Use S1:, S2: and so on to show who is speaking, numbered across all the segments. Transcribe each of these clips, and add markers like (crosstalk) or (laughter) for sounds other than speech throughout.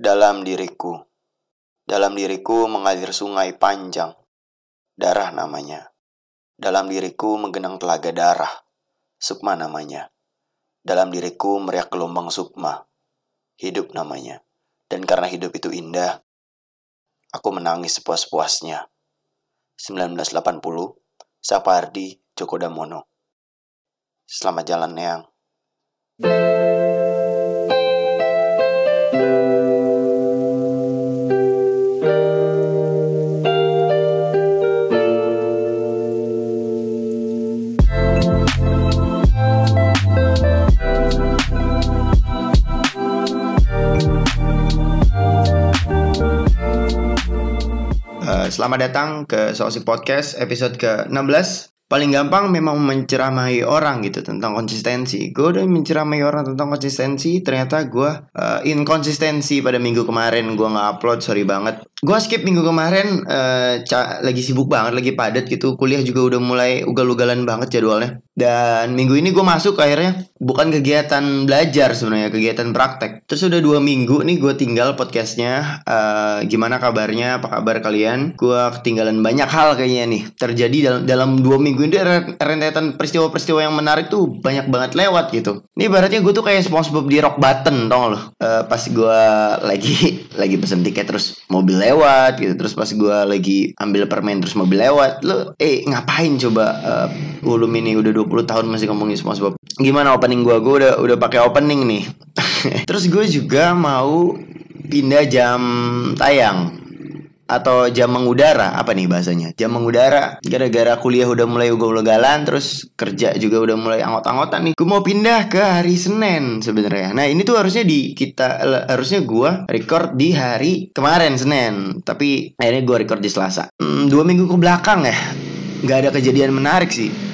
S1: Dalam diriku, dalam diriku mengalir sungai panjang, darah namanya. Dalam diriku menggenang telaga darah, sukma namanya. Dalam diriku meriak gelombang sukma, hidup namanya. Dan karena hidup itu indah, aku menangis sepuas-puasnya. 1980, Sapardi Djoko Damono. Selamat jalan, Neang.
S2: Eh, selamat datang ke Sosi Podcast episode ke-16. Paling gampang memang menceramahi orang gitu tentang konsistensi. Gue udah menceramahi orang tentang konsistensi Ternyata gue eh, inkonsistensi pada minggu kemarin Gue gak upload, sorry banget Gue skip minggu kemarin eh, ca- Lagi sibuk banget, lagi padat gitu. Kuliah juga udah mulai ugal-ugalan banget jadwalnya. Dan minggu ini gue masuk akhirnya. Bukan kegiatan belajar sebenarnya, kegiatan praktek. Terus udah dua minggu nih gue tinggal podcastnya. Eh, Gimana kabarnya, apa kabar kalian? Gue ketinggalan banyak hal kayaknya nih. Terjadi dalam, dalam dua minggu ini ren- rentetan peristiwa-peristiwa yang menarik tuh banyak banget lewat gitu. Ini ibaratnya gue tuh kayak Spongebob di rock button tau gak lo Eh, Pas gue lagi (laughs) lagi pesen tiket terus mobil lewat gitu. Terus pas gue lagi ambil permen terus mobil lewat Lo eh ngapain coba eh, Ulum ini? Udah 20 tahun masih ngomongin Spongebob Gimana opening gue? Gue udah udah pakai opening nih. (laughs) Terus gue juga mau pindah jam tayang atau jam mengudara apa nih bahasanya? Jam mengudara gara-gara kuliah udah mulai ugal-ugalan terus kerja juga udah mulai anggot-anggotan nih. Gue mau pindah ke hari Senin sebenarnya. Nah ini tuh harusnya di kita harusnya gua record di hari kemarin Senin. Tapi akhirnya gua record di Selasa. Hmm, dua minggu ke belakang ya. Nggak ada kejadian menarik sih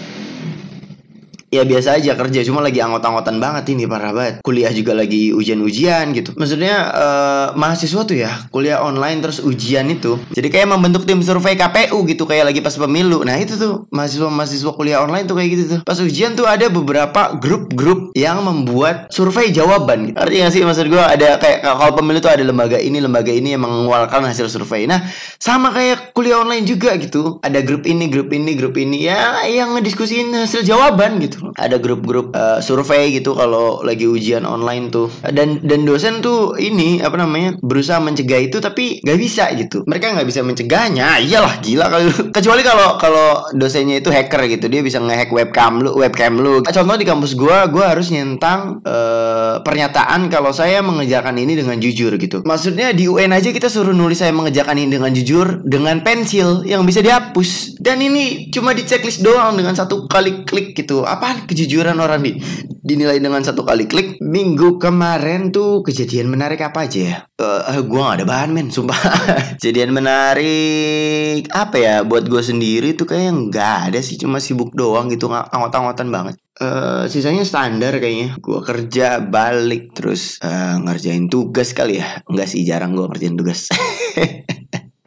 S2: Ya biasa aja kerja cuma lagi anggot-anggotan banget ini parah banget. Kuliah juga lagi ujian-ujian gitu. Maksudnya eh, mahasiswa tuh ya kuliah online terus ujian itu. Jadi kayak membentuk tim survei KPU gitu kayak lagi pas pemilu. Nah itu tuh mahasiswa-mahasiswa kuliah online tuh kayak gitu tuh. Pas ujian tuh ada beberapa grup-grup yang membuat survei jawaban. Gitu. Artinya sih maksud gue ada kayak kalau pemilu tuh ada lembaga ini lembaga ini yang mengeluarkan hasil survei. Nah sama kayak kuliah online juga gitu. Ada grup ini grup ini grup ini ya yang ngediskusiin hasil jawaban gitu ada grup-grup eh, survei gitu kalau lagi ujian online tuh. Dan dan dosen tuh ini apa namanya berusaha mencegah itu tapi nggak bisa gitu. Mereka nggak bisa mencegahnya. Iyalah gila kalau (laughs) kecuali kalau kalau dosennya itu hacker gitu. Dia bisa ngehack webcam lu webcam lu. Contoh di kampus gua gua harus nyentang eh, pernyataan kalau saya mengerjakan ini dengan jujur gitu. Maksudnya di UN aja kita suruh nulis saya mengerjakan ini dengan jujur dengan pensil yang bisa dihapus. Dan ini cuma di checklist doang dengan satu kali klik gitu apaan kejujuran orang di dinilai dengan satu kali klik? Minggu kemarin tuh kejadian menarik apa aja ya? Eh, gua gak ada bahan men sumpah. (laughs) Kejadian menarik apa ya? Buat gue sendiri tuh kayak nggak ada sih cuma sibuk doang gitu ng- anggot-anggotan banget. Eh, sisanya standar kayaknya. Gua kerja balik terus eh, ngerjain tugas kali ya. Enggak sih jarang gua ngerjain tugas (laughs)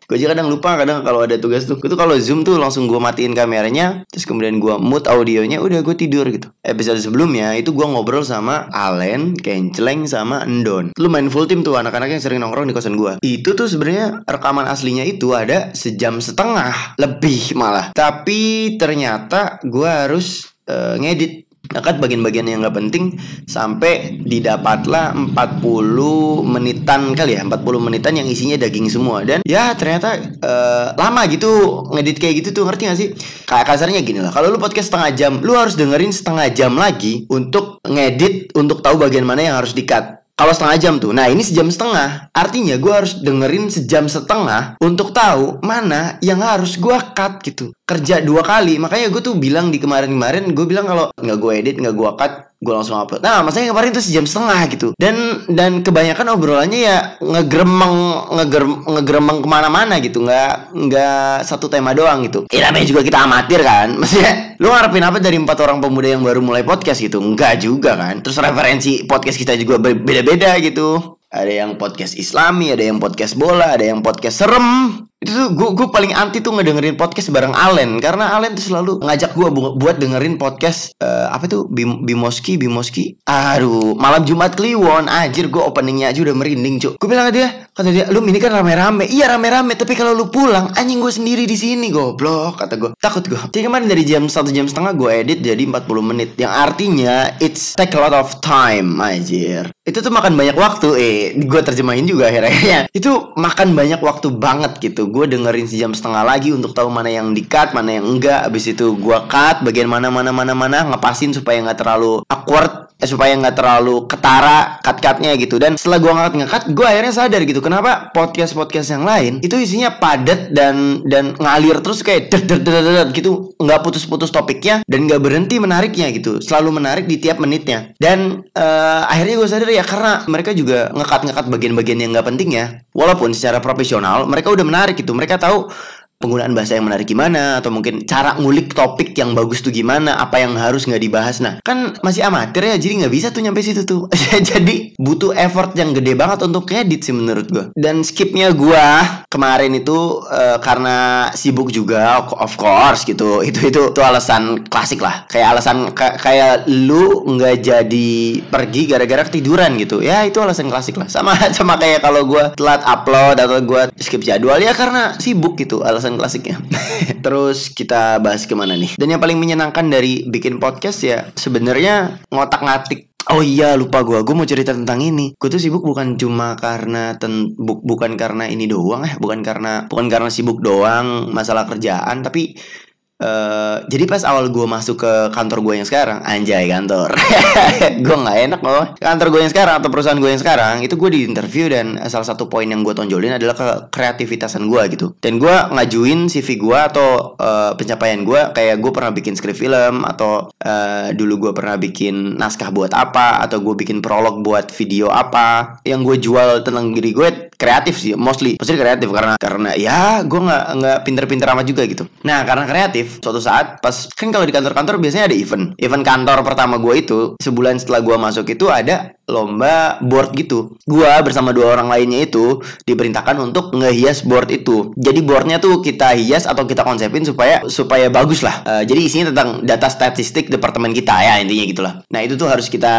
S2: Gue aja kadang lupa kadang kalau ada tugas tuh Itu kalau zoom tuh langsung gue matiin kameranya Terus kemudian gue mute audionya Udah gue tidur gitu. Episode sebelumnya itu gue ngobrol sama Alen, Kenceleng, sama Endon Lu main full team tuh anak-anak yang sering nongkrong di kosan gue Itu tuh sebenarnya rekaman aslinya itu ada sejam setengah Lebih malah. Tapi ternyata gue harus eh, ngedit Kan bagian-bagian yang nggak penting sampai didapatlah 40 menitan kali ya 40 menitan yang isinya daging semua. Dan ya ternyata eh, lama gitu ngedit kayak gitu tuh ngerti gak sih? Kayak kasarnya gini lah kalau lu podcast setengah jam lu harus dengerin setengah jam lagi untuk ngedit untuk tahu bagian mana yang harus di-cut kalau setengah jam tuh, nah ini sejam setengah. Artinya gue harus dengerin sejam setengah untuk tahu mana yang harus gue cut gitu. Kerja dua kali, makanya gue tuh bilang di kemarin-kemarin gue bilang kalau nggak gue edit, nggak gue cut, gue langsung upload. Nah, maksudnya kemarin tuh sejam setengah gitu. Dan dan kebanyakan obrolannya ya ngegremeng ngegerem, ngegremeng ke mana-mana gitu, nggak nggak satu tema doang gitu. Ya namanya juga kita amatir kan, maksudnya lu ngarepin apa dari empat orang pemuda yang baru mulai podcast gitu? Enggak juga kan. Terus referensi podcast kita juga be- beda-beda gitu. Ada yang podcast islami, ada yang podcast bola, ada yang podcast serem. Itu tuh gue gue paling anti tuh ngedengerin podcast bareng Alen. Karena Alen tuh selalu ngajak gue bu- buat dengerin podcast eh, apa tuh? Bim Bimoski Bimoski. Aduh malam Jumat Kliwon. Anjir gue openingnya aja udah merinding cuk. Gue bilang ke dia kata dia lu ini kan rame-rame. Iya rame-rame tapi kalau lu pulang anjing gue sendiri di sini goblok kata gue takut gue jadi kemarin dari jam satu jam setengah gue edit jadi 40 menit. Yang artinya it's take a lot of time anjir. Itu tuh makan banyak waktu. Eh gue terjemahin juga akhirnya. (laughs) Itu makan banyak waktu banget gitu gue dengerin sejam setengah lagi untuk tahu mana yang di cut mana yang enggak. Abis itu gue cut bagian mana mana mana mana ngepasin supaya nggak terlalu awkward eh, supaya nggak terlalu ketara cut cutnya gitu. Dan setelah gue ngangkat ngangkat gue akhirnya sadar gitu kenapa podcast podcast yang lain itu isinya padat dan dan ngalir terus kayak der der der der, gitu. Nggak putus putus topiknya dan nggak berhenti menariknya gitu. Selalu menarik di tiap menitnya. Dan eh, akhirnya gue sadar ya karena mereka juga ngekat ngekat bagian-bagian yang nggak penting ya. Walaupun secara profesional mereka udah menarik gitu. Mereka tahu penggunaan bahasa yang menarik gimana atau mungkin cara ngulik topik yang bagus tuh gimana apa yang harus nggak dibahas. Nah kan masih amatir ya jadi nggak bisa tuh nyampe situ tuh. (laughs) Jadi butuh effort yang gede banget untuk edit sih menurut gua. Dan skipnya gua kemarin itu eh, karena sibuk juga of course gitu. Itu itu itu alasan klasik lah. Kayak alasan ka- kayak lu nggak jadi pergi gara-gara ketiduran gitu. Ya itu alasan klasik lah. Sama (laughs) sama kayak kalau gua telat upload atau gua skip jadwal ya karena sibuk gitu. Alasan klasiknya. (laughs) Terus kita bahas ke mana nih? Dan yang paling menyenangkan dari bikin podcast ya sebenarnya ngotak ngatik Oh iya lupa gua. Gue mau cerita tentang ini. Gue tuh sibuk bukan cuma karena ten, bu- Bukan karena ini doang ya Bukan karena Bukan karena sibuk doang Masalah kerjaan Tapi eh jadi pas awal gue masuk ke kantor gue yang sekarang anjay kantor. (laughs) Gue nggak enak loh. Kantor gue yang sekarang atau perusahaan gue yang sekarang itu gue di interview dan salah satu poin yang gue tonjolin adalah ke kreativitasan gue gitu. Dan gue ngajuin CV gue atau eh, pencapaian gue kayak gue pernah bikin skrip film atau eh, dulu gue pernah bikin naskah buat apa atau gue bikin prolog buat video apa. Yang gue jual tentang diri gue kreatif sih mostly. Pasti kreatif karena karena ya gue nggak nggak pinter-pinter amat juga gitu. Nah karena kreatif suatu saat pas kan kalau di kantor-kantor biasanya ada event. Event kantor pertama gue itu sebulan setelah gue masuk itu ada lomba board gitu. Gue bersama dua orang lainnya itu diperintahkan untuk ngehias board itu. Jadi boardnya tuh kita hias atau kita konsepin supaya supaya bagus lah. Eh, jadi isinya tentang data statistik departemen kita ya intinya gitulah nah itu tuh harus kita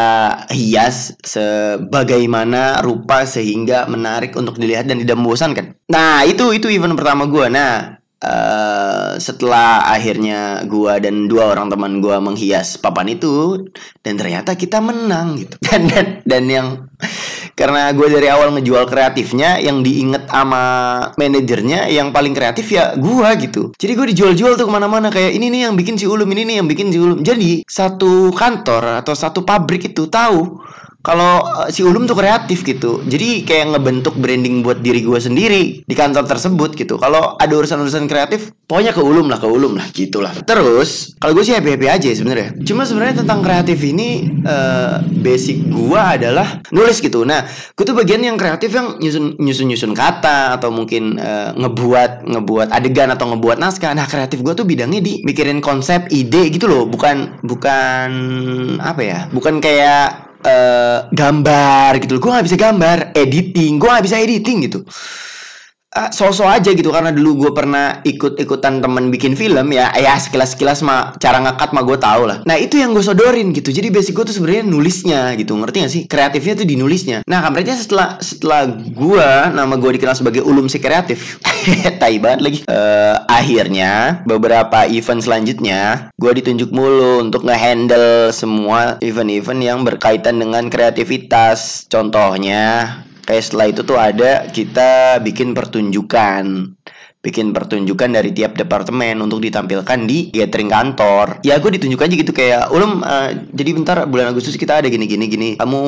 S2: hias sebagaimana rupa sehingga menarik untuk dilihat dan tidak membosankan. Nah itu itu event pertama gue nah eh, setelah akhirnya gua dan dua orang teman gua menghias papan itu dan ternyata kita menang gitu. (laughs) Dan dan, dan yang karena gue dari awal ngejual kreatifnya yang diinget sama manajernya yang paling kreatif ya gua gitu. Jadi gue dijual-jual tuh ke mana-mana kayak ini nih yang bikin si Ulum ini nih yang bikin si Ulum. Jadi satu kantor atau satu pabrik itu tahu kalau eh, si Ulum tuh kreatif gitu. Jadi kayak ngebentuk branding buat diri gue sendiri di kantor tersebut gitu. Kalau ada urusan-urusan kreatif pokoknya ke Ulum lah ke Ulum lah gitulah. Terus kalau gue sih happy happy aja sebenarnya. Cuma sebenarnya tentang kreatif ini eh, basic gue adalah nulis gitu. Nah gue tuh bagian yang kreatif yang nyusun nyusun nyusun kata atau mungkin eh, ngebuat ngebuat adegan atau ngebuat naskah. Nah kreatif gue tuh bidangnya di mikirin konsep ide gitu loh. Bukan bukan apa ya? Bukan kayak eh gambar gitu loh. Gue nggak bisa gambar, editing. Gue nggak bisa editing gitu. Ah, so-so aja gitu karena dulu gue pernah ikut-ikutan temen bikin film ya ya sekilas-sekilas mah cara ngekat mah gue tau lah. Nah itu yang gue sodorin gitu jadi basic gue tuh sebenarnya nulisnya gitu ngerti gak sih? Kreatifnya tuh di nulisnya. Nah kabarnya setelah setelah gue nama gue dikenal sebagai ulum si kreatif (laughs) tai banget lagi. Eh, akhirnya beberapa event selanjutnya gue ditunjuk mulu untuk ngehandle semua event-event yang berkaitan dengan kreativitas. Contohnya kayak setelah itu tuh ada kita bikin pertunjukan bikin pertunjukan dari tiap departemen untuk ditampilkan di gathering kantor. Ya gue ditunjuk aja gitu kayak ulum eh, jadi bentar bulan Agustus kita ada gini gini gini. Kamu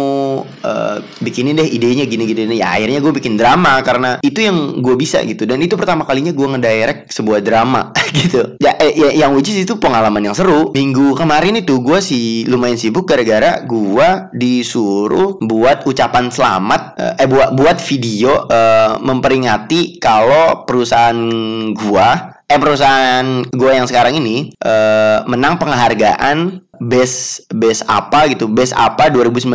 S2: eh, bikinin deh idenya gini gini. Ya akhirnya gue bikin drama karena itu yang gue bisa gitu dan itu pertama kalinya gue ngedirect sebuah drama (laughs) gitu. Ya, eh, ya yang which is itu pengalaman yang seru. Minggu kemarin itu gue sih lumayan sibuk gara-gara gue disuruh buat ucapan selamat eh, eh buat buat video eh, memperingati kalau perusahaan gua eh perusahaan gua yang sekarang ini eh, menang penghargaan base base apa gitu base apa 2019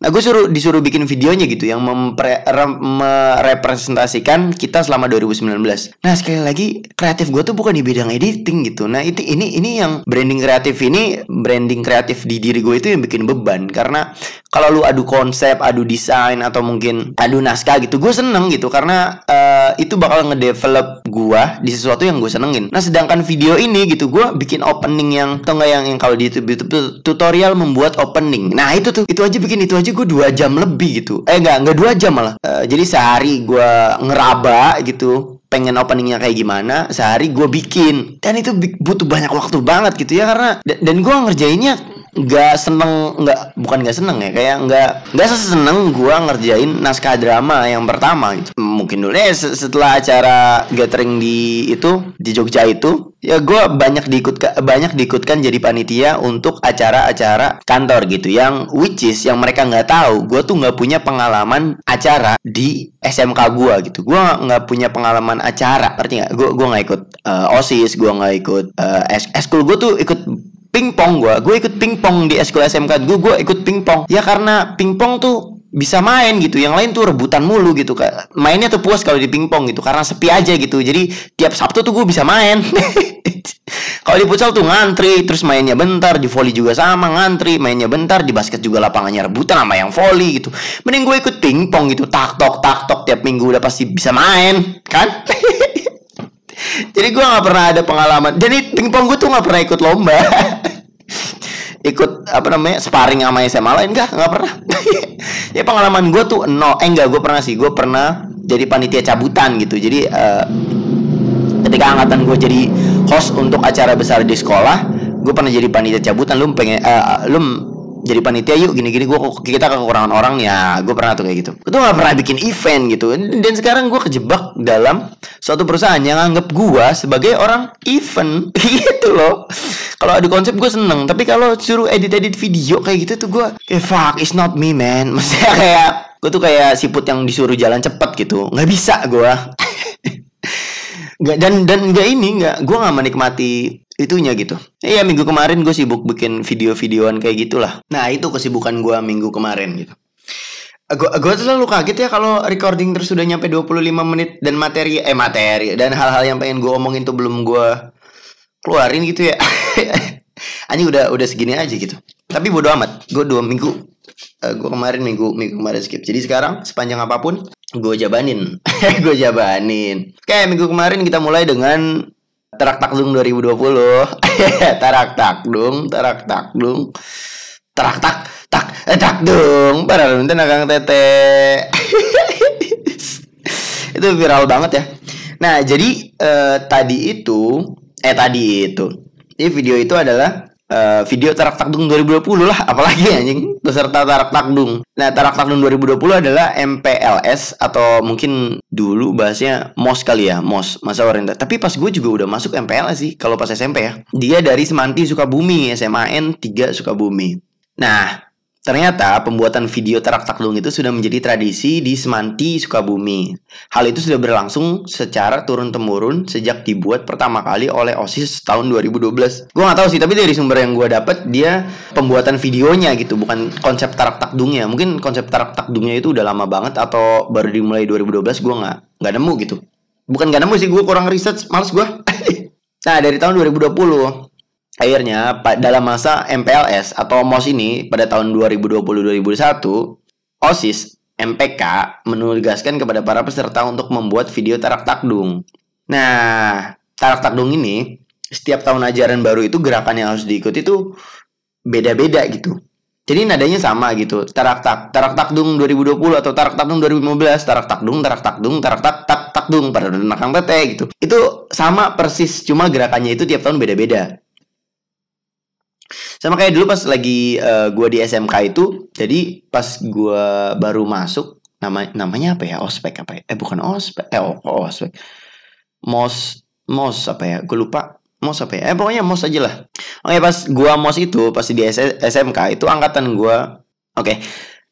S2: nah gue suruh disuruh bikin videonya gitu yang mempre, re- merepresentasikan kita selama 2019 nah sekali lagi kreatif gue tuh bukan di bidang editing gitu. Nah itu ini ini yang branding kreatif ini branding kreatif di diri gue itu yang bikin beban. Karena kalau lu adu konsep adu desain atau mungkin adu naskah gitu gue seneng gitu. Karena eh, itu bakal ngedevelop gue di sesuatu yang gue senengin. Nah sedangkan video ini gitu gue bikin opening yang atau enggak yang, yang kalau di YouTube, YouTube tutorial membuat opening. Nah itu tuh itu aja bikin itu aja gue dua jam lebih gitu. Eh enggak enggak dua jam malah. Eh, jadi sehari gue ngeraba gitu pengen openingnya kayak gimana sehari gue bikin. Dan itu butuh banyak waktu banget gitu ya karena da- dan gue ngerjainnya nggak seneng nggak bukan nggak seneng ya kayak nggak nggak seseneng gue ngerjain naskah drama yang pertama gitu. Mungkin dulu ya se- setelah acara gathering di itu di Jogja itu ya gue banyak diikut banyak diikutkan jadi panitia untuk acara-acara kantor gitu yang which is yang mereka nggak tahu. Gue tuh nggak punya pengalaman acara di SMK gue gitu. Gue nggak punya pengalaman acara arti nggak? Gue gue nggak ikut eh, osis gue nggak ikut eh, es eskul gue tuh ikut pingpong gue gue ikut pingpong di eskul SMK gue gue ikut pingpong. Ya karena pingpong tuh bisa main gitu. Yang lain tuh rebutan mulu gitu Kak. mainnya tuh puas kalau di pingpong gitu karena sepi aja gitu. Jadi tiap sabtu tuh gue bisa main. (laughs) Kalau di futsal tuh ngantri terus mainnya bentar di volley juga sama ngantri mainnya bentar di basket juga lapangannya rebutan sama yang volley gitu. Mending gue ikut pingpong gitu tak tok tak tok tiap minggu udah pasti bisa main kan? (laughs) Jadi gue nggak pernah ada pengalaman. Jadi pingpong gue tuh nggak pernah ikut lomba (laughs) ikut apa namanya sparring sama SMA lain enggak nggak pernah. (laughs) Ya pengalaman gue tuh no eh enggak gue pernah sih. Gue pernah jadi panitia cabutan gitu. Jadi eh, ketika angkatan gue jadi host untuk acara besar di sekolah gue pernah jadi panitia cabutan. Lu pengen eh, lu jadi panitia yuk gini-gini gue kita kekurangan orang. Ya gue pernah tuh kayak gitu. Gue tuh gak pernah bikin event gitu. Dan sekarang gue kejebak dalam suatu perusahaan yang anggap gue sebagai orang event. (laughs) Gitu loh. Kalau ada konsep gue seneng tapi kalau suruh edit-edit video kayak gitu tuh gue kayak fuck it's not me man. (laughs) Maksudnya kayak gue tuh kayak siput yang disuruh jalan cepet gitu. Nggak bisa gue (laughs) nggak dan dan nggak ini nggak gue nggak menikmati itunya gitu. Iya minggu kemarin gue sibuk bikin video-videoan kayak gitulah. Nah itu kesibukan gue minggu kemarin gitu. Gue selalu kaget ya kalau recording terus sudah nyampe 25 menit dan materi eh materi dan hal-hal yang pengen gue omongin tuh belum gue keluarin gitu ya. (laughs) Anjing udah udah segini aja gitu. Tapi bodo amat gue dua minggu eh, gue kemarin minggu minggu kemarin skip. Jadi sekarang sepanjang apa pun gue jabanin. (laughs) Gue jabanin. Kayak minggu kemarin kita mulai dengan Tarak Takdung 2020 (laughs) Tarak Takdung Tarak Takdung Tarak Tak Tak eh, Para minta nakang tete. (laughs) Itu viral banget ya. Nah jadi eh, tadi itu Eh tadi itu. Ini video itu adalah eh, video Tarak Takdung 2020 lah apalagi anjing peserta Tarak Takdung. Nah, Tarak Takdung 2020 adalah MPLS atau mungkin dulu bahasnya MOS kali ya, MOS, masa orientasi. Tapi pas gue juga udah masuk MPLS sih kalau pas SMP ya. Dia dari Semanti Sukabumi, SMAN 3 Sukabumi. Nah, Ternyata pembuatan video Tarak Takdung itu sudah menjadi tradisi di Semanti, Sukabumi. Hal itu sudah berlangsung secara turun-temurun sejak dibuat pertama kali oleh OSIS tahun 2012. Gue nggak tahu sih, tapi dari sumber yang gue dapet dia pembuatan videonya gitu, bukan konsep Tarak Takdungnya. Mungkin konsep Tarak Takdungnya itu udah lama banget atau baru dimulai 2012 gue nggak nggak nemu gitu. Bukan nggak nemu sih, gue kurang research, males gue. (laughs) nah dari tahun 2020 Akhirnya dalam masa MPLS atau MOS ini pada tahun 2020-2021 OSIS MPK menugaskan kepada para peserta untuk membuat video tarak takdung. Nah, tarak takdung ini setiap tahun ajaran baru itu gerakan yang harus diikuti itu beda-beda gitu. Jadi nadanya sama gitu. Tarak tak tarak takdung 2020 atau tarak takdung 2015, tarak takdung, tarak takdung, tarak tak tak takdung pada nakang tete gitu. Itu sama persis cuma gerakannya itu tiap tahun beda-beda. Sama kayak dulu pas lagi eh, gua di SMK itu, jadi pas gua baru masuk nama namanya apa ya? Ospek apa ya? Eh bukan ospek, eh oh, oh, ospek. Mos mos apa ya? Gue lupa. Mos apa ya? Eh pokoknya mos aja lah. Oke pas gua mos itu pas di S- SMK itu angkatan gua. Oke.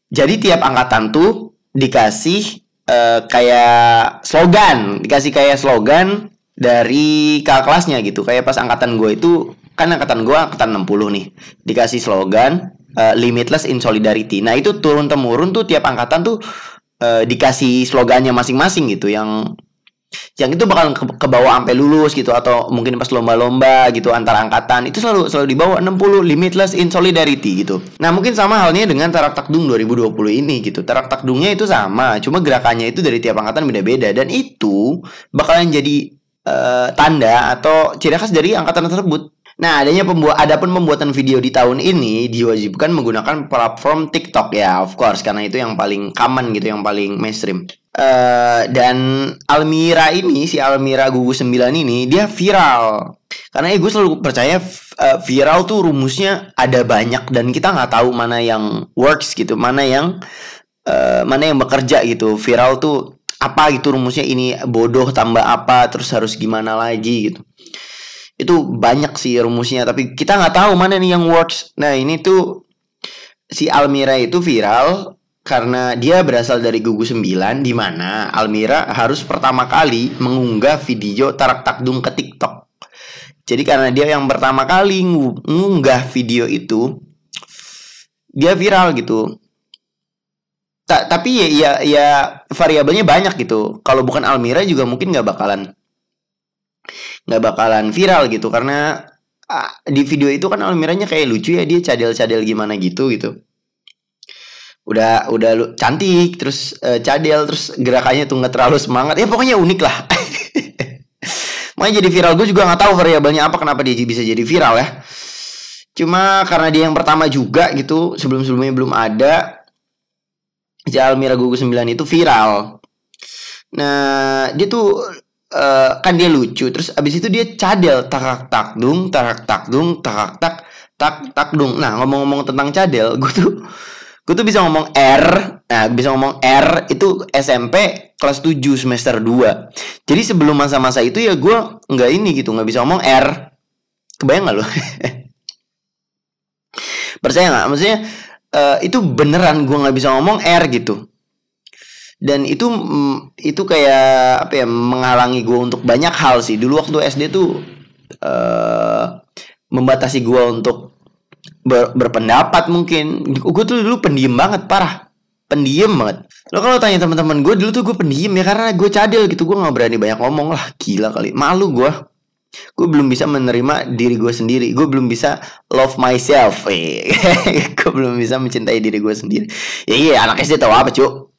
S2: Jadi tiap angkatan tuh dikasih eh, kayak slogan, dikasih kayak slogan dari kakak kelasnya gitu. Kayak pas angkatan gue itu kan angkatan gue angkatan 60 nih dikasih slogan uh, limitless in solidarity nah itu turun temurun tuh tiap angkatan tuh uh, dikasih slogannya masing-masing gitu yang yang itu bakal ke, ke bawah sampai lulus gitu atau mungkin pas lomba-lomba gitu antar angkatan itu selalu selalu dibawa 60 limitless in solidarity gitu. Nah, mungkin sama halnya dengan Tarak Takdung 2020 ini gitu. Tarak Takdungnya itu sama, cuma gerakannya itu dari tiap angkatan beda-beda dan itu bakalan jadi uh, tanda atau ciri khas dari angkatan tersebut. Nah, adanya pembuat adapun pembuatan video di tahun ini diwajibkan menggunakan platform TikTok ya, of course karena itu yang paling common gitu, yang paling mainstream. Uh, dan Almira ini si Almira gugus 9 ini dia viral. Karena ya gue selalu percaya uh, viral tuh rumusnya ada banyak dan kita nggak tahu mana yang works gitu, mana yang uh, mana yang bekerja gitu. Viral tuh apa gitu rumusnya ini bodoh tambah apa terus harus gimana lagi gitu itu banyak sih rumusnya tapi kita nggak tahu mana nih yang works nah ini tuh si Almira itu viral karena dia berasal dari gugus 9 di mana Almira harus pertama kali mengunggah video tarak takdung ke TikTok. Jadi karena dia yang pertama kali mengunggah video itu dia viral gitu. Ta tapi ya ya, ya variabelnya banyak gitu. Kalau bukan Almira juga mungkin nggak bakalan nggak bakalan viral gitu. Karena di video itu kan Almiranya kayak lucu ya dia cadel-cadel gimana gitu gitu. Udah udah lu cantik terus uh, cadel terus gerakannya tuh nggak terlalu semangat. Ya pokoknya unik lah. (laughs) Makanya jadi viral. Gue juga nggak tahu variabelnya apa kenapa dia bisa jadi viral ya. Cuma karena dia yang pertama juga gitu sebelum sebelumnya belum ada si Almira Gugu 9 itu viral. Nah dia tuh uh, kan dia lucu. Terus abis itu dia cadel. Tak tak dung tak tak dung tak tak tak tak dung. Nah ngomong-ngomong tentang cadel (laughs) gue tuh gue tuh bisa ngomong R. Nah bisa ngomong R itu SMP kelas 7 semester 2 jadi sebelum masa-masa itu ya gue nggak ini gitu nggak bisa ngomong R. Kebayang gak lo (laughs) percaya nggak? Maksudnya uh, itu beneran gue nggak bisa ngomong R gitu dan itu mm, itu kayak apa ya menghalangi gue untuk banyak hal sih. Dulu waktu SD tuh uh, membatasi gue untuk ber, berpendapat mungkin. Gue tuh dulu pendiam banget parah. Pendiam banget. Lo kalau tanya teman-teman gue dulu tuh gue pendiam ya karena gue cadel gitu. Gue nggak berani banyak ngomong lah. Gila kali. Malu gue gue belum bisa menerima diri gue sendiri. Gue belum bisa love myself. (laughs) Gue belum bisa mencintai diri gue sendiri. Ya iya anak SD tau apa cuy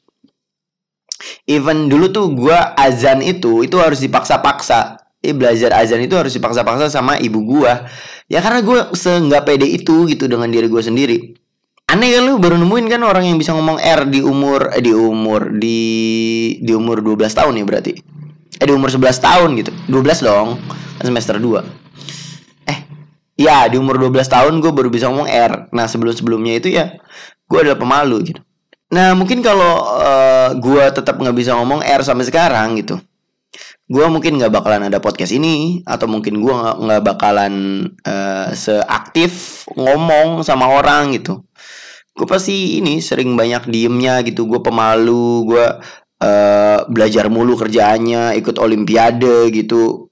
S2: even dulu tuh gue azan itu itu harus dipaksa-paksa. Eh belajar azan itu harus dipaksa-paksa sama ibu gue ya karena gue seenggak pede itu gitu dengan diri gue sendiri. Aneh kan lu baru nemuin kan orang yang bisa ngomong R di umur eh, di umur di di umur 12 tahun ya berarti? Eh di umur 11 tahun gitu. 12 dong kan semester 2 eh ya di umur 12 tahun gue baru bisa ngomong R. Nah sebelum sebelumnya itu ya gue adalah pemalu gitu Nah mungkin kalau uh, gue tetap nggak bisa ngomong R sampai sekarang gitu, gue mungkin nggak bakalan ada podcast ini atau mungkin gue nggak bakalan uh, seaktif ngomong sama orang gitu. Gue pasti ini sering banyak diemnya gitu. Gue pemalu, gue uh, belajar mulu kerjaannya, ikut olimpiade gitu.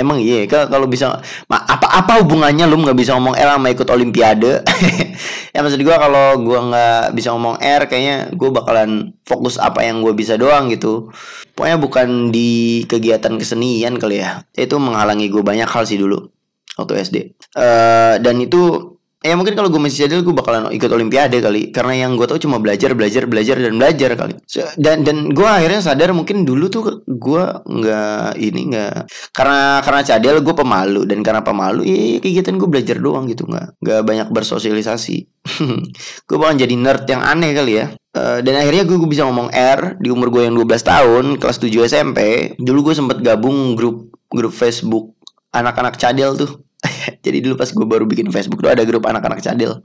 S2: Emang iya kalau bisa apa apa hubungannya lu nggak bisa ngomong R sama ikut olimpiade? (laughs) ya maksud gue kalau gue nggak bisa ngomong R kayaknya gue bakalan fokus apa yang gue bisa doang gitu. Pokoknya bukan di kegiatan kesenian kali ya. Itu menghalangi gue banyak hal sih dulu waktu SD. Uh, dan itu ya mungkin kalau gue masih jadil gue bakalan ikut olimpiade kali. Karena yang gue tau cuma belajar belajar belajar dan belajar kali. Dan dan gue akhirnya sadar mungkin dulu tuh gue nggak ini nggak karena karena cadel gue pemalu. Dan karena pemalu ya, ya kegiatan gue belajar doang gitu. Nggak nggak banyak bersosialisasi. (laughs) Gue bakalan jadi nerd yang aneh kali ya. Uh, dan akhirnya gue, gue bisa ngomong R di umur gue yang 12 tahun kelas 7 SMP dulu gue sempet gabung grup grup Facebook anak-anak cadel tuh (laughs) Jadi dulu pas gue baru bikin Facebook tuh ada grup anak-anak cadel.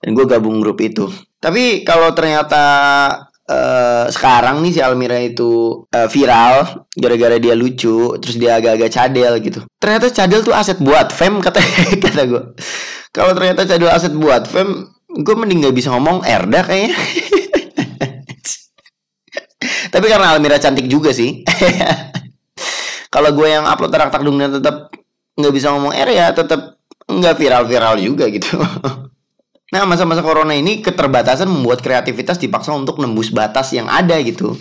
S2: Dan gue gabung grup itu. Tapi kalau ternyata uh, sekarang nih si Almira itu uh, viral gara-gara dia lucu, terus dia agak-agak cadel gitu. Ternyata cadel tuh aset buat fam kata (laughs) kata gue. Kalau ternyata cadel aset buat fam, gue mending gak bisa ngomong Erda kayaknya. (laughs) Tapi karena Almira cantik juga sih. Kalau gue yang upload tarak takdungnya tetap nggak bisa ngomong R ya tetap nggak viral-viral juga gitu. (laughs) Nah, masa-masa corona ini keterbatasan membuat kreativitas dipaksa untuk nembus batas yang ada gitu.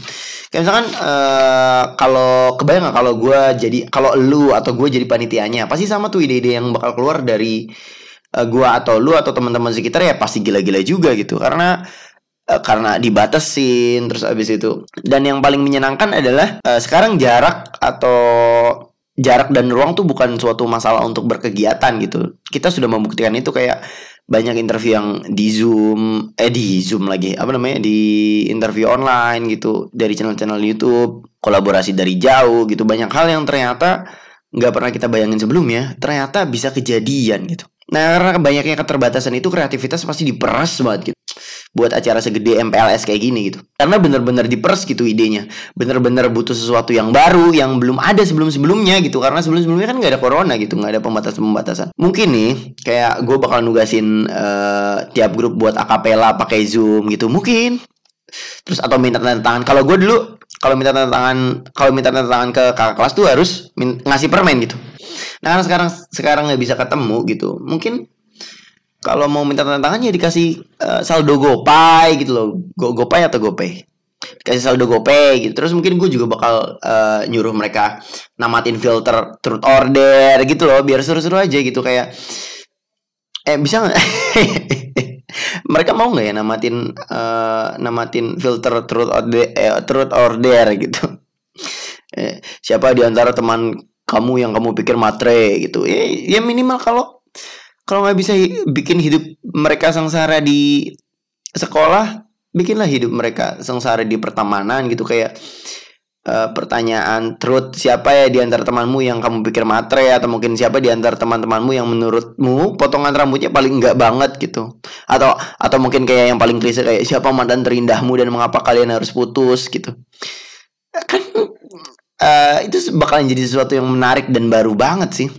S2: Kayak misalkan uh, kalau kebayang nggak kalau gue jadi kalau lu atau gue jadi panitianya, pasti sama tuh ide-ide yang bakal keluar dari uh, gue atau lu atau teman-teman sekitar ya pasti gila-gila juga gitu. Karena uh, karena dibatasin terus abis itu. Dan yang paling menyenangkan adalah uh, sekarang jarak atau jarak dan ruang tuh bukan suatu masalah untuk berkegiatan gitu. Kita sudah membuktikan itu kayak banyak interview yang di Zoom, eh di Zoom lagi, apa namanya di interview online gitu dari channel-channel YouTube, kolaborasi dari jauh gitu, banyak hal yang ternyata nggak pernah kita bayangin sebelumnya, ternyata bisa kejadian gitu. Nah karena banyaknya keterbatasan itu kreativitas pasti diperas banget gitu buat acara segede MPLS kayak gini gitu. Karena bener-bener diperes gitu idenya. Bener-bener butuh sesuatu yang baru yang belum ada sebelum-sebelumnya gitu. Karena sebelum-sebelumnya kan nggak ada corona gitu, nggak ada pembatasan-pembatasan. Mungkin nih kayak gue bakal nugasin uh, tiap grup buat akapela pakai Zoom gitu. Mungkin. Terus atau minta tanda tangan. Kalau gue dulu kalau minta tanda tangan kalau minta tanda tangan ke kakak kelas tuh harus ngasih permen gitu. Nah karena sekarang sekarang nggak bisa ketemu gitu. Mungkin kalau mau minta tanda tangan ya dikasih uh, saldo GoPay gitu loh. Go GoPay atau GoPay. Dikasih saldo GoPay gitu. Terus mungkin gue juga bakal uh, nyuruh mereka namatin filter truth order gitu loh biar seru-seru aja gitu kayak eh bisa nggak (laughs) mereka mau nggak ya namatin uh, namatin filter truth order eh, truth order gitu siapa di antara teman kamu yang kamu pikir matre gitu ya, ya minimal kalau kalau nggak bisa bikin hidup mereka sengsara di sekolah bikinlah hidup mereka sengsara di pertemanan gitu. Kayak uh, pertanyaan truth siapa ya di antara temanmu yang kamu pikir matre? Atau mungkin siapa di antara teman-temanmu yang menurutmu potongan rambutnya paling enggak banget? Gitu. Atau atau mungkin kayak yang paling klise kayak siapa mantan terindahmu dan mengapa kalian harus putus? Gitu. Kan uh, itu bakalan jadi sesuatu yang menarik dan baru banget sih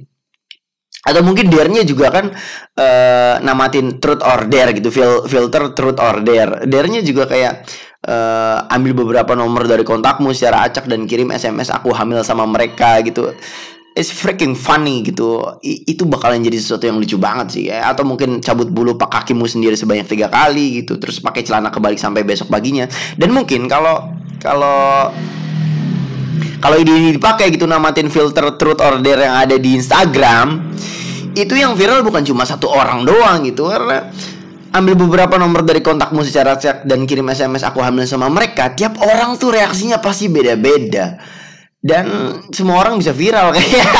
S2: atau mungkin dernya juga kan uh, namatin truth or dare gitu fil filter truth or dare. Dernya juga kayak uh, ambil beberapa nomor dari kontakmu secara acak dan kirim sms aku hamil sama mereka gitu. It's freaking funny gitu. I itu bakalan jadi sesuatu yang lucu banget sih ya atau mungkin cabut bulu pak kakimu sendiri sebanyak tiga kali gitu terus pakai celana kebalik sampai besok paginya. Dan mungkin kalau kalau kalau ide ini dipakai gitu namatin filter truth order yang ada di Instagram itu yang viral bukan cuma satu orang doang gitu karena ambil beberapa nomor dari kontakmu secara chat dan kirim SMS aku hamil sama mereka tiap orang tuh reaksinya pasti beda-beda. Dan semua orang bisa viral (laughs) kayak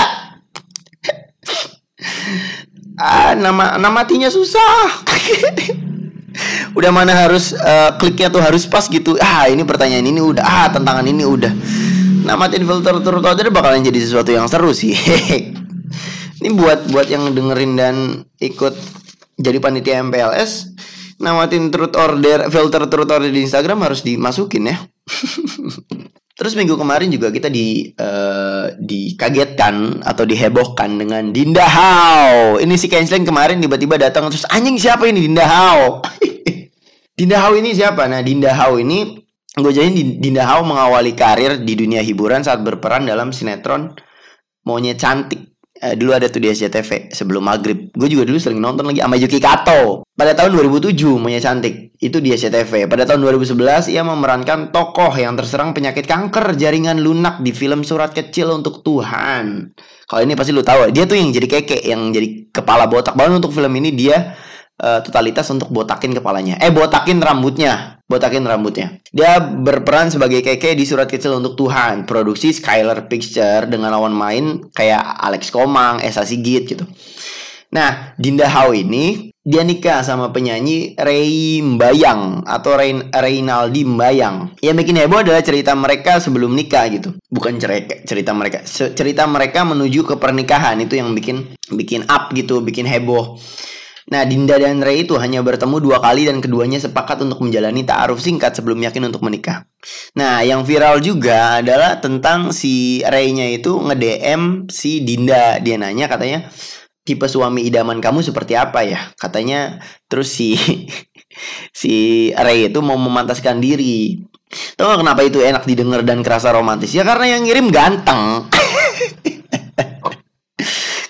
S2: ah nama nama matinya susah. (laughs) Udah mana harus uh, kliknya tuh harus pas gitu. Ah ini pertanyaan ini udah. Ah tantangan ini udah namatin filter order bakalan jadi sesuatu yang seru sih (laughs) ini buat buat yang dengerin dan ikut jadi panitia MPLS namatin truth order filter truth order di Instagram harus dimasukin ya (laughs) Terus minggu kemarin juga kita di uh, dikagetkan atau dihebohkan dengan Dinda Hao. Ini si Kensling kemarin tiba-tiba datang terus anjing siapa ini Dinda Hao? (laughs) Dinda Hao ini siapa? Nah, Dinda Hao ini gue jadi Dinda Hao mengawali karir di dunia hiburan saat berperan dalam sinetron Monyet Cantik. Eh, dulu ada tuh di SCTV sebelum maghrib. Gue juga dulu sering nonton lagi sama Yuki Kato. Pada tahun 2007 Monyet Cantik itu di SCTV. Pada tahun 2011 ia memerankan tokoh yang terserang penyakit kanker jaringan lunak di film Surat Kecil untuk Tuhan. Kalau ini pasti lu tahu. Dia tuh yang jadi keke, yang jadi kepala botak. Bahkan untuk film ini dia uh, totalitas untuk botakin kepalanya. Eh botakin rambutnya, botakin rambutnya. Dia berperan sebagai keke di surat kecil untuk Tuhan, produksi Skylar Picture dengan lawan main kayak Alex Komang, Esa Sigit gitu. Nah, Dinda Hao ini dia nikah sama penyanyi Ray Mbayang atau Reyn Reynaldi Mbayang. Yang bikin heboh adalah cerita mereka sebelum nikah gitu. Bukan cerita cerita mereka, cerita mereka menuju ke pernikahan itu yang bikin bikin up gitu, bikin heboh. Nah, Dinda dan Ray itu hanya bertemu dua kali dan keduanya sepakat untuk menjalani ta'aruf singkat sebelum yakin untuk menikah. Nah, yang viral juga adalah tentang si Ray-nya itu nge-DM si Dinda. Dia nanya katanya, tipe suami idaman kamu seperti apa ya? Katanya terus si (laughs) si Ray itu mau memantaskan diri. Tahu gak kenapa itu enak didengar dan kerasa romantis? Ya karena yang ngirim ganteng. (laughs)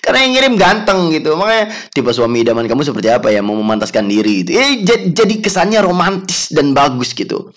S2: orang yang ngirim ganteng gitu. Makanya tipe suami idaman kamu seperti apa ya? Mau memantaskan diri gitu. Eh jadi kesannya romantis dan bagus gitu.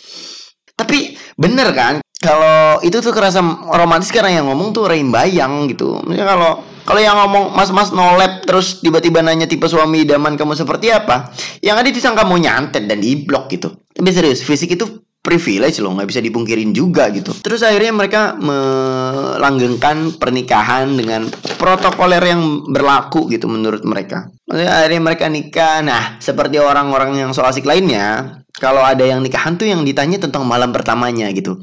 S2: Tapi bener kan? Kalau itu tuh kerasa romantis karena yang ngomong tuh Rain Bayang gitu. Maksudnya kalau kalau yang ngomong mas-mas nolep terus tiba-tiba nanya tipe suami idaman kamu seperti apa yang ada disangka mau nyantet dan di blok gitu. Tapi serius fisik itu privilege loh nggak bisa dipungkirin juga gitu. Terus akhirnya mereka melanggengkan pernikahan dengan protokoler yang berlaku gitu menurut mereka. Akhirnya mereka nikah. Nah seperti orang-orang yang so asik lainnya kalau ada yang nikahan tuh yang ditanya tentang malam pertamanya gitu.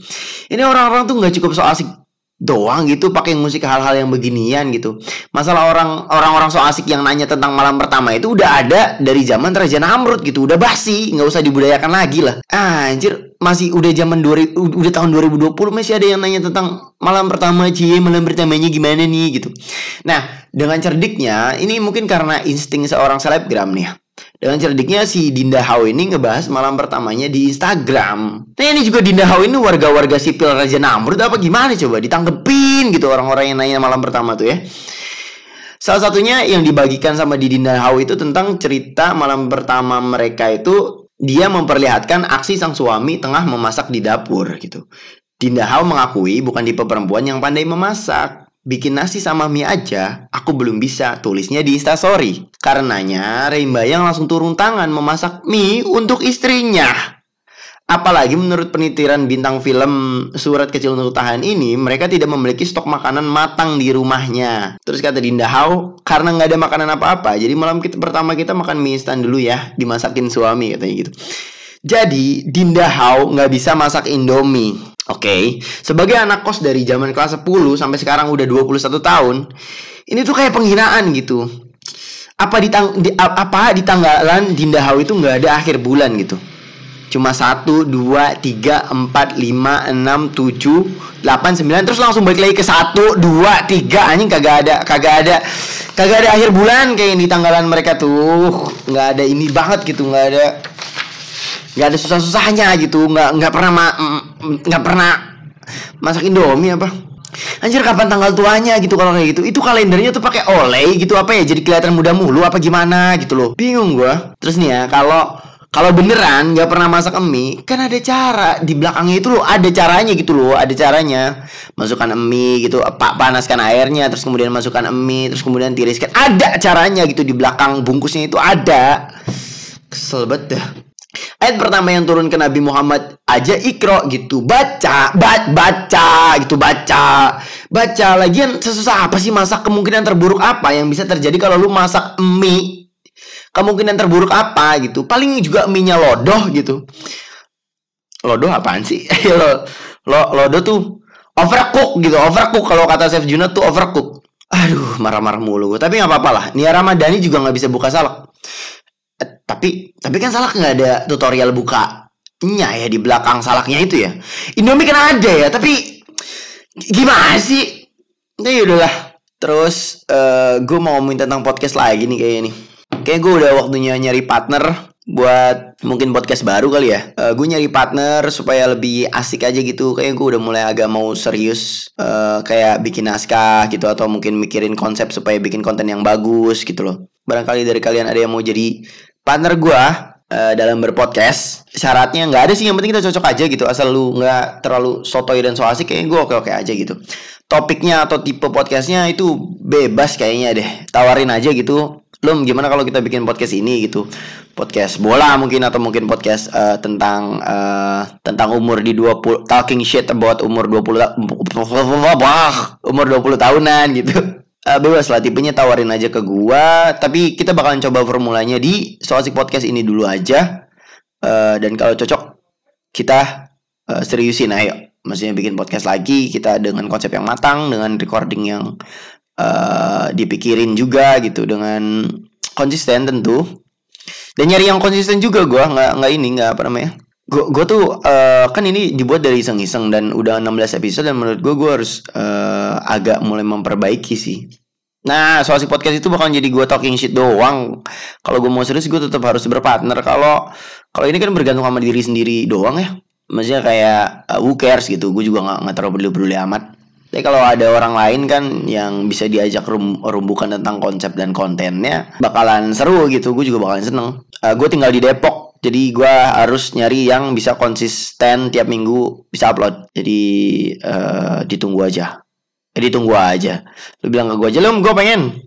S2: Ini orang-orang tuh nggak cukup so asik doang gitu pakai musik hal-hal yang beginian gitu. Masalah orang orang-orang so asik yang nanya tentang malam pertama itu udah ada dari zaman Raja Namrud gitu, udah basi, nggak usah dibudayakan lagi lah. Ah, anjir, masih udah zaman 2000 udah tahun 2020 masih ada yang nanya tentang malam pertama cie, malam pertamanya gimana nih gitu. Nah, dengan cerdiknya ini mungkin karena insting seorang selebgram nih. Dengan cerdiknya si Dinda Hau ini ngebahas malam pertamanya di Instagram. Nah ini juga Dinda Hau ini warga-warga sipil Raja Namrud apa gimana coba ditanggepin gitu orang-orang yang nanya malam pertama tuh ya. Salah satunya yang dibagikan sama di Dinda Hau itu tentang cerita malam pertama mereka itu dia memperlihatkan aksi sang suami tengah memasak di dapur gitu. Dinda Hau mengakui bukan tipe perempuan yang pandai memasak. Bikin nasi sama mie aja, aku belum bisa, tulisnya di instastory. Karenanya, Reimbayang langsung turun tangan memasak mie untuk istrinya. Apalagi menurut penitiran bintang film Surat Kecil Untuk Tahan ini, mereka tidak memiliki stok makanan matang di rumahnya. Terus kata Dinda Hau, karena nggak ada makanan apa-apa, jadi malam kita pertama kita makan mie instan dulu ya, dimasakin suami katanya gitu. Jadi Dinda Hau nggak bisa masak Indomie. Oke, okay. sebagai anak kos dari zaman kelas 10 sampai sekarang udah 21 tahun, ini tuh kayak penghinaan gitu. Apa di, tang di apa di tanggalan Dinda Hau itu nggak ada akhir bulan gitu. Cuma 1 2 3 4 5 6 7 8 9 terus langsung balik lagi ke 1 2 3 anjing kagak ada kagak ada kagak ada akhir bulan kayak di tanggalan mereka tuh. nggak ada ini banget gitu, nggak ada nggak ada susah-susahnya gitu nggak nggak pernah ma nggak pernah masak indomie apa. Anjir kapan tanggal tuanya gitu kalau kayak gitu. Itu kalendernya tuh pakai oleh gitu apa ya jadi kelihatan muda mulu apa gimana gitu loh. Bingung gua. Terus nih ya kalau kalau beneran nggak pernah masak mie kan ada cara. Di belakangnya itu loh ada caranya gitu loh ada caranya. Masukkan mie gitu pak panaskan airnya terus kemudian masukkan mie terus kemudian tiriskan. Ada caranya gitu di belakang bungkusnya itu ada. Kesel banget dah Ayat pertama yang turun ke Nabi Muhammad aja ikro gitu. Baca baca baca gitu baca. Baca. Lagian sesusah apa sih masak? Kemungkinan terburuk apa yang bisa terjadi kalau lu masak mie? Kemungkinan terburuk apa gitu? Paling juga mie nya lodoh gitu. Lodoh apaan sih? (laughs) Lo, lo lodoh tuh overcook gitu overcook. Kalau kata Chef Junat tuh overcook. Aduh marah-marah mulu tapi nggak apa-apa lah. Nia Ramadhani juga nggak bisa buka salak tapi tapi kan salak nggak ada tutorial bukanya ya di belakang salaknya itu ya. Indomie kan ada ya, tapi gimana sih? Nah udahlah. Terus uh, eh, gue mau ngomongin tentang podcast lagi nih kayaknya nih. Kayak gue udah waktunya nyari partner buat mungkin podcast baru kali ya. Uh, gue nyari partner supaya lebih asik aja gitu. Kayak gue udah mulai agak mau serius uh, kayak bikin naskah gitu atau mungkin mikirin konsep supaya bikin konten yang bagus gitu loh. Barangkali dari kalian ada yang mau jadi partner gue uh, dalam berpodcast syaratnya nggak ada sih yang penting kita cocok aja gitu asal lu nggak terlalu sotoy dan so asik kayak gue oke oke aja gitu. Topiknya atau tipe podcastnya itu bebas kayaknya deh tawarin aja gitu. Lum gimana kalau kita bikin podcast ini gitu? Podcast bola mungkin atau mungkin podcast uh, tentang uh, tentang umur di 20 talking shit about umur 20 umur 20 tahunan gitu uh, bebas lah tipenya tawarin aja ke gua. Tapi kita bakalan coba formulanya di Soasik Podcast ini dulu aja. Uh, dan kalau cocok kita uh, seriusin ayo. Maksudnya bikin podcast lagi kita dengan konsep yang matang dengan recording yang uh, dipikirin juga gitu dengan konsisten tentu. Dan nyari yang konsisten juga gua nggak nggak ini nggak apa namanya gue tuh uh, kan ini dibuat dari iseng-iseng dan udah 16 episode dan menurut gue gue harus uh, agak mulai memperbaiki sih. Nah soal si podcast itu bakal jadi gue talking shit doang. Kalau gue mau serius gue tetap harus berpartner. Kalau kalau ini kan bergantung sama diri sendiri doang ya. Maksudnya kayak uh, who cares gitu. Gue juga nggak nggak terlalu peduli peduli amat. Tapi kalau ada orang lain kan yang bisa diajak rum rumbukan tentang konsep dan kontennya bakalan seru gitu. Gue juga bakalan seneng. Uh, gue tinggal di Depok, jadi gue harus nyari yang bisa konsisten tiap minggu bisa upload. Jadi uh, ditunggu aja. Eh, ditunggu aja. Lu bilang ke gue aja, lu gue pengen.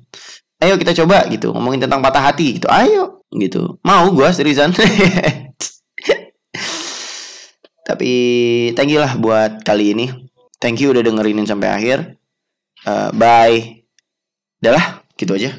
S2: Ayo kita coba gitu ngomongin tentang patah hati gitu. Ayo gitu. Mau gue seriusan. (laughs) Tapi thank you lah buat kali ini. Thank you udah dengerin sampai akhir. Uh, bye. Udah lah, gitu aja.